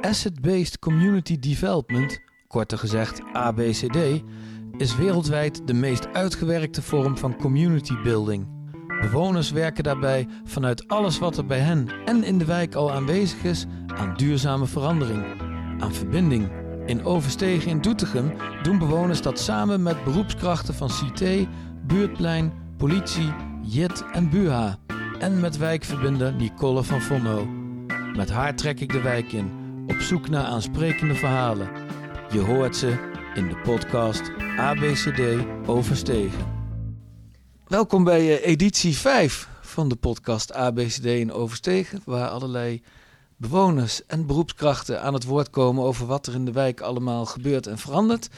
Asset-Based Community Development, korter gezegd ABCD, is wereldwijd de meest uitgewerkte vorm van community building. Bewoners werken daarbij vanuit alles wat er bij hen en in de wijk al aanwezig is aan duurzame verandering, aan verbinding. In Overstegen in Doetinchem doen bewoners dat samen met beroepskrachten van CT, Buurtplein, politie, JIT en BUHA. En met wijkverbinder Nicole van Vonno. Met haar trek ik de wijk in, zoek naar aansprekende verhalen. Je hoort ze in de podcast ABCD Overstegen. Welkom bij eh, editie 5 van de podcast ABCD in Overstegen, waar allerlei bewoners en beroepskrachten aan het woord komen over wat er in de wijk allemaal gebeurt en verandert.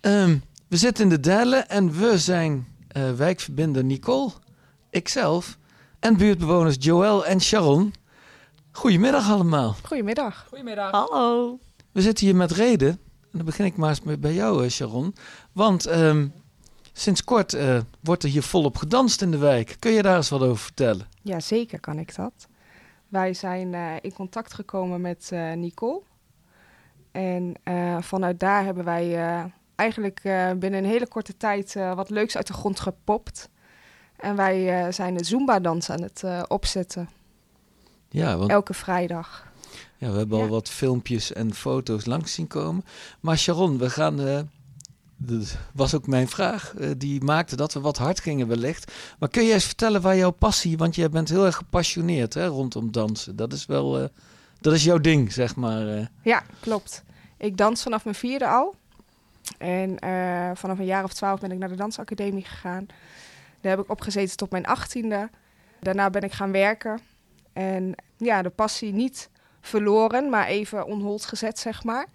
Ehm, we zitten in de derde en we zijn uh, wijkverbinder Nicole, ikzelf en buurtbewoners Joël en Sharon. Goedemiddag allemaal. Goedemiddag. Goedemiddag. Hallo. We zitten hier met reden. En dan begin ik maar eens bij jou, eh, Sharon. Want ehm, sinds kort uh, wordt er hier volop gedanst in de wijk. Kun je daar eens wat over vertellen? Ja, zeker kan ik dat. Wij zijn uh, in contact gekomen met Nicole. En vanuit daar hebben wij eigenlijk binnen een hele korte tijd wat leuks uit de grond gepopt. En wij zijn de Zumba-dans aan het opzetten. Ja, want... Elke vrijdag. Ja, we hebben al wat filmpjes en foto's langs zien komen. Maar Sharon, we gaan. Uh, dat was ook mijn vraag. Uh, die maakte dat we wat hard gingen wellicht. Maar kun je eens vertellen waar jouw passie... Want jij bent heel erg gepassioneerd hè, rondom dansen. Dat is wel... Uh, dat is jouw ding, zeg maar. Ja, klopt. Ik dans vanaf mijn vierde al. En vanaf een jaar of twaalf ben ik naar de dansacademie gegaan. Daar heb ik opgezeten tot mijn achttiende. Daarna ben ik gaan werken. En ja, de passie niet verloren, maar even onhold gezet, zeg maar.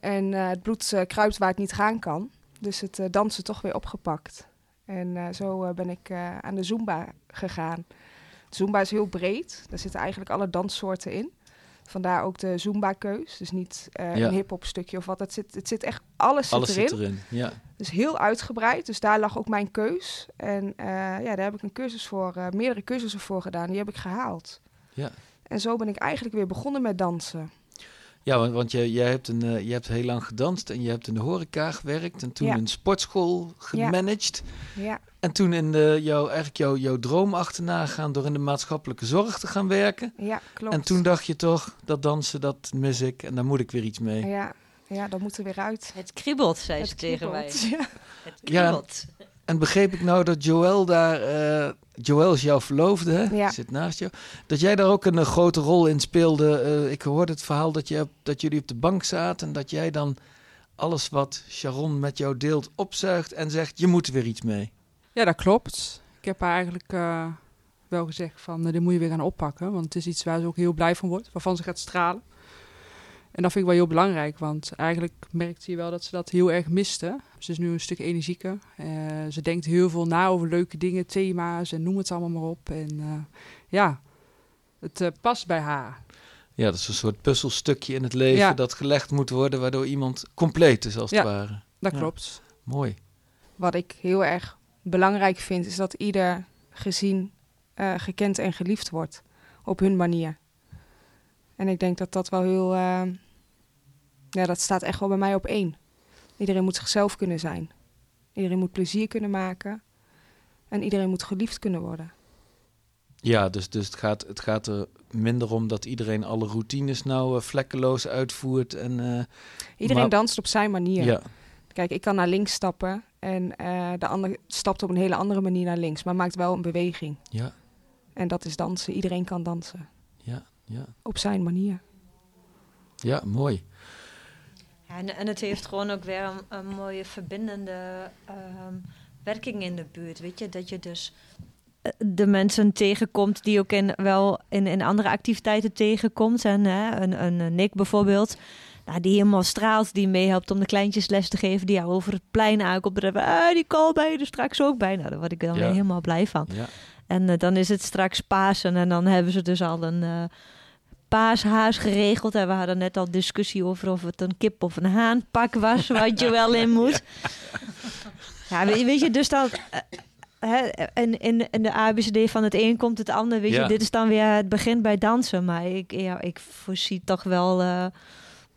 En uh, het bloed uh, kruipt waar het niet gaan kan. Dus het uh, dansen toch weer opgepakt. En zo ben ik aan de Zumba gegaan. Zumba is heel breed. Daar zitten eigenlijk alle danssoorten in. Vandaar ook de Zumba-keus. Dus niet ja. een hip-hop stukje of wat. Het zit, het zit echt, alles, alles zit erin. Zit erin. Ja. Dus heel uitgebreid. Dus daar lag ook mijn keus. En ja, daar heb ik een cursus voor, meerdere cursussen voor gedaan. Die heb ik gehaald. Ja. En zo ben ik eigenlijk weer begonnen met dansen. Ja, want, want jij, jij hebt, een, uh, je hebt heel lang gedanst en je hebt in de horeca gewerkt en toen Ja. een sportschool gemanaged. Ja, En toen in de, jouw, eigenlijk jouw, jouw droom achterna gaan door in de maatschappelijke zorg te gaan werken. ja klopt. En toen dacht je toch, dat dansen, dat mis ik en daar moet ik weer iets mee. Ja, ja, dat moet er weer uit. Het kriebelt, zei Het ze tegen mij. kriebelt, Ja. Het Ja. En begreep ik nou dat Joël daar, eh Joël is jouw verloofde, hè? Ja. zit naast jou, dat jij daar ook een, eh, grote rol in speelde. Eh, ik hoorde het verhaal dat, je, dat jullie op de bank zaten en dat jij dan alles wat Sharon met jou deelt opzuigt en zegt, je moet er weer iets mee. Ja, dat klopt. Ik heb haar eigenlijk eh, wel gezegd van, uh, dit moet je weer gaan oppakken. Want het is iets waar ze ook heel blij van wordt, waarvan ze gaat stralen. En dat vind ik wel heel belangrijk, want eigenlijk merkte je wel dat ze dat heel erg miste. Ze is nu een stuk energieker. Eh, ze denkt heel veel na over leuke dingen, thema's en noem het allemaal maar op. En eh, ja, het eh, past bij haar. Ja, dat is een soort puzzelstukje in het leven Ja. dat gelegd moet worden, waardoor iemand compleet is als Ja. het ware. Dat Ja. klopt. Mooi. Wat ik heel erg belangrijk vind, is dat ieder gezien, eh, gekend en geliefd wordt. Op hun manier. En ik denk dat dat wel heel... eh, ja, dat staat echt wel bij mij op één. Iedereen moet zichzelf kunnen zijn. Iedereen moet plezier kunnen maken. En iedereen moet geliefd kunnen worden. Ja, dus, dus het, gaat, het gaat er minder om dat iedereen alle routines nou eh, vlekkeloos uitvoert. En, eh, Iedereen Maar- danst op zijn manier. ja. Kijk, ik kan naar links stappen en de ander stapt op een hele andere manier naar links, maar maakt wel een beweging. Ja, En dat is dansen. Iedereen kan dansen ja, op zijn manier. Ja, mooi. Ja, en, en het heeft gewoon ook weer een, een mooie verbindende ehm, werking in de buurt. Weet je, dat je dus eh, de mensen tegenkomt die ook in, wel in, in andere activiteiten tegenkomt. En hè, een, een, Nick bijvoorbeeld, nou, die helemaal straalt, die meehelpt om de kleintjes les te geven, die jou over het plein aankomt. En ah, die call ben je er straks ook bij. Nou, daar word ik dan Ja. weer helemaal blij van. Ja. En eh, dan is het straks Pasen en dan hebben ze dus al een eh paashaas geregeld. En we hadden net al discussie over of het een kip of een haanpak was, wat je wel in moest. Ja, weet, weet je, dus dan... eh, hè, in, in, in de ABCD van het een komt het ander. Weet Ja. je, dit is dan weer het begin bij dansen. Maar ik, ja, ik voorzie toch wel, eh,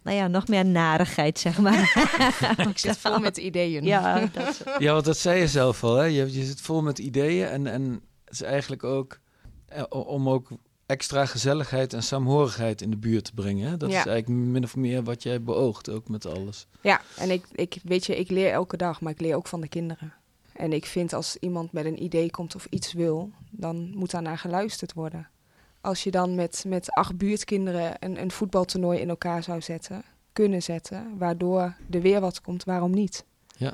nou ja, nog meer narigheid, zeg maar. Ik zit vol met ideeën. ja, dat, Ja, want dat zei je zelf al, hè? Je, je zit vol met ideeën en, en het is eigenlijk ook eh, om ook extra gezelligheid en saamhorigheid in de buurt te brengen. Hè? Dat Ja. is eigenlijk min of meer wat jij beoogt, ook met alles. Ja, en ik, ik weet je, ik leer elke dag, maar ik leer ook van de kinderen. En ik vind als iemand met een idee komt of iets wil, dan moet daarnaar geluisterd worden. Als je dan met, met acht buurtkinderen een, een voetbaltoernooi in elkaar zou zetten, kunnen zetten, waardoor er weer wat komt, waarom niet? Ja,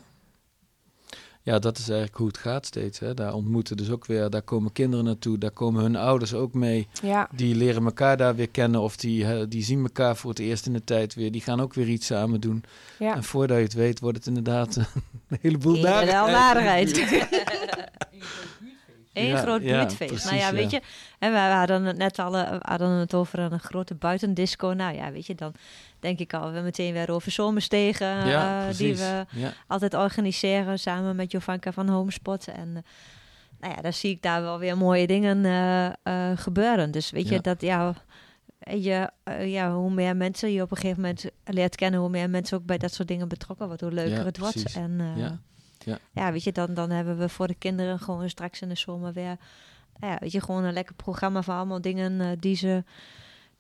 dat is eigenlijk hoe het gaat steeds. Hè? Daar ontmoeten dus ook weer, daar komen kinderen naartoe, daar komen hun ouders ook mee. Ja, Die leren elkaar daar weer kennen of die, hè, die zien elkaar voor het eerst in de tijd weer. Die gaan ook weer iets samen doen. ja. En voordat je het weet, wordt het inderdaad een heleboel narigheid. narigheid. Eén Ja, groot ja, buurtfeest. nou precies, ja, ja. weet je, en we hadden het net al eh, we hadden het over een grote buitendisco. Nou ja, weet je, dan denk ik al we meteen weer over zomerstegen. Ja, eh, die we Ja. altijd organiseren samen met Jovanka van Homespot. En eh, nou ja, dan zie ik daar wel weer mooie dingen eh, gebeuren. Dus weet je, dat ja, je, ja, hoe meer mensen je op een gegeven moment leert kennen, hoe meer mensen ook bij dat soort dingen betrokken worden, hoe leuker het wordt. precies. En Ja. Ja. weet je, dan, dan hebben we voor de kinderen gewoon straks in de zomer weer, nou ja, weet je, gewoon een lekker programma van allemaal dingen die ze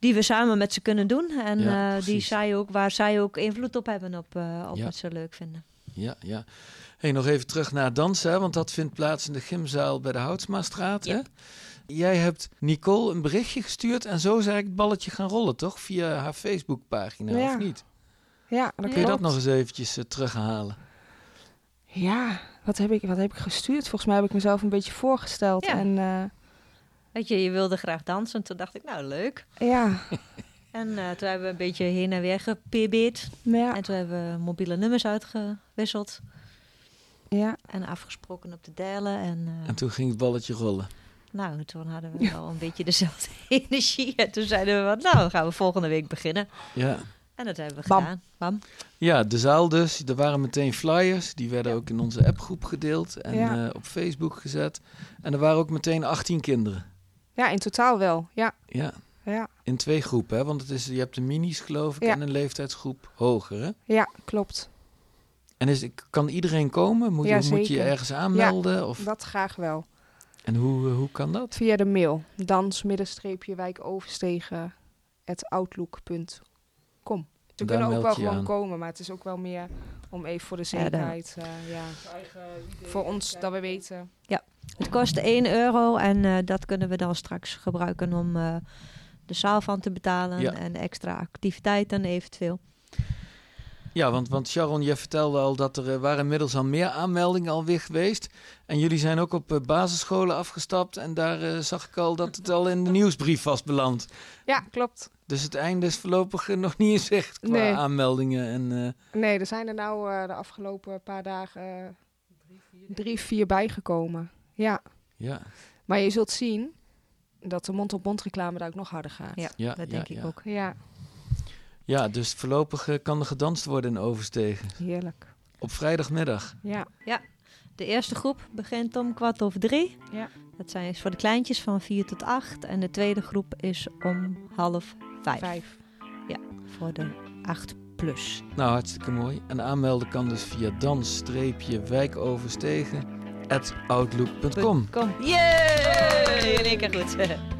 die we samen met ze kunnen doen. En Ja, eh, die zij ook, waar zij ook invloed op hebben op, eh, op Ja. wat ze leuk vinden. Ja, ja. Hey, nog even terug naar dansen, hè, want dat vindt plaats in de gymzaal bij de. Hè? Ja. Jij hebt Nicole een berichtje gestuurd en zo is eigenlijk het balletje gaan rollen, toch? Via haar Facebookpagina, Ja. of niet? Ja, dat Kun je dat nog eens eventjes eh, terughalen? Ja, wat heb, ik, wat heb ik gestuurd? Volgens mij heb ik mezelf een beetje voorgesteld. Ja. En eh, Weet je, je wilde graag dansen. Toen dacht ik, nou leuk. ja, En eh, toen hebben we een beetje heen en weer maar ja, En toen hebben we mobiele nummers uitgewisseld. ja. En afgesproken op de delen. En, eh, En toen ging het balletje rollen. nou, toen hadden we wel een beetje dezelfde energie. En toen zeiden we, wat, nou, gaan we volgende week beginnen. Ja. En dat hebben we Bam. gedaan. Bam. ja, de zaal dus. Er waren meteen flyers. Die werden ook in onze appgroep gedeeld en Ja. eh, op Facebook gezet. En er waren ook meteen 18 kinderen. Ja, in totaal wel. Ja, Ja, ja, in twee groepen, hè? want het is, je hebt de minis geloof ik Ja. en een leeftijdsgroep hoger. Hè? ja, klopt. En is, kan iedereen komen? Moet, je, Ja, moet je ergens aanmelden? Of, Dat graag wel. en hoe, eh, hoe kan dat? Via de mail. Dans middenstreepje wijk overstegen at outlook.com. Ze Daar kunnen ook wel gewoon aan. komen, maar het is ook wel meer om even voor de Ja, zekerheid. eh, ja, Voor ons dat we weten. Het kost 1 euro en eh, dat kunnen we dan straks gebruiken om eh, de zaal van te betalen. Ja. En extra activiteiten eventueel. Ja, want, want Sharon, je vertelde al dat er eh, waren inmiddels al meer aanmeldingen alweer geweest. En jullie zijn ook op basisscholen afgestapt. En daar zag ik al dat het al in de nieuwsbrief was beland. Ja, klopt. Dus het einde is voorlopig nog niet in zicht qua Nee. aanmeldingen. En, eh, Nee, er zijn er nou eh, de afgelopen paar dagen eh, drie, vier bijgekomen. Ja, ja, maar je zult zien dat de mond-op-mond reclame daar ook nog harder gaat. Ja. ja, Dat ja, denk ik ja. ook. Ja, Ja, dus voorlopig eh, kan er gedanst worden in Overstegen. heerlijk. Op vrijdagmiddag. Ja, De eerste groep begint om kwart over drie. Ja. Dat zijn is voor de kleintjes van vier tot acht. En de tweede groep is om half vijf. vijf. Voor de acht plus. Nou, hartstikke mooi. En aanmelden kan dus via dans-wijkoverstegen at outlook.com. Yay! In één keer goed.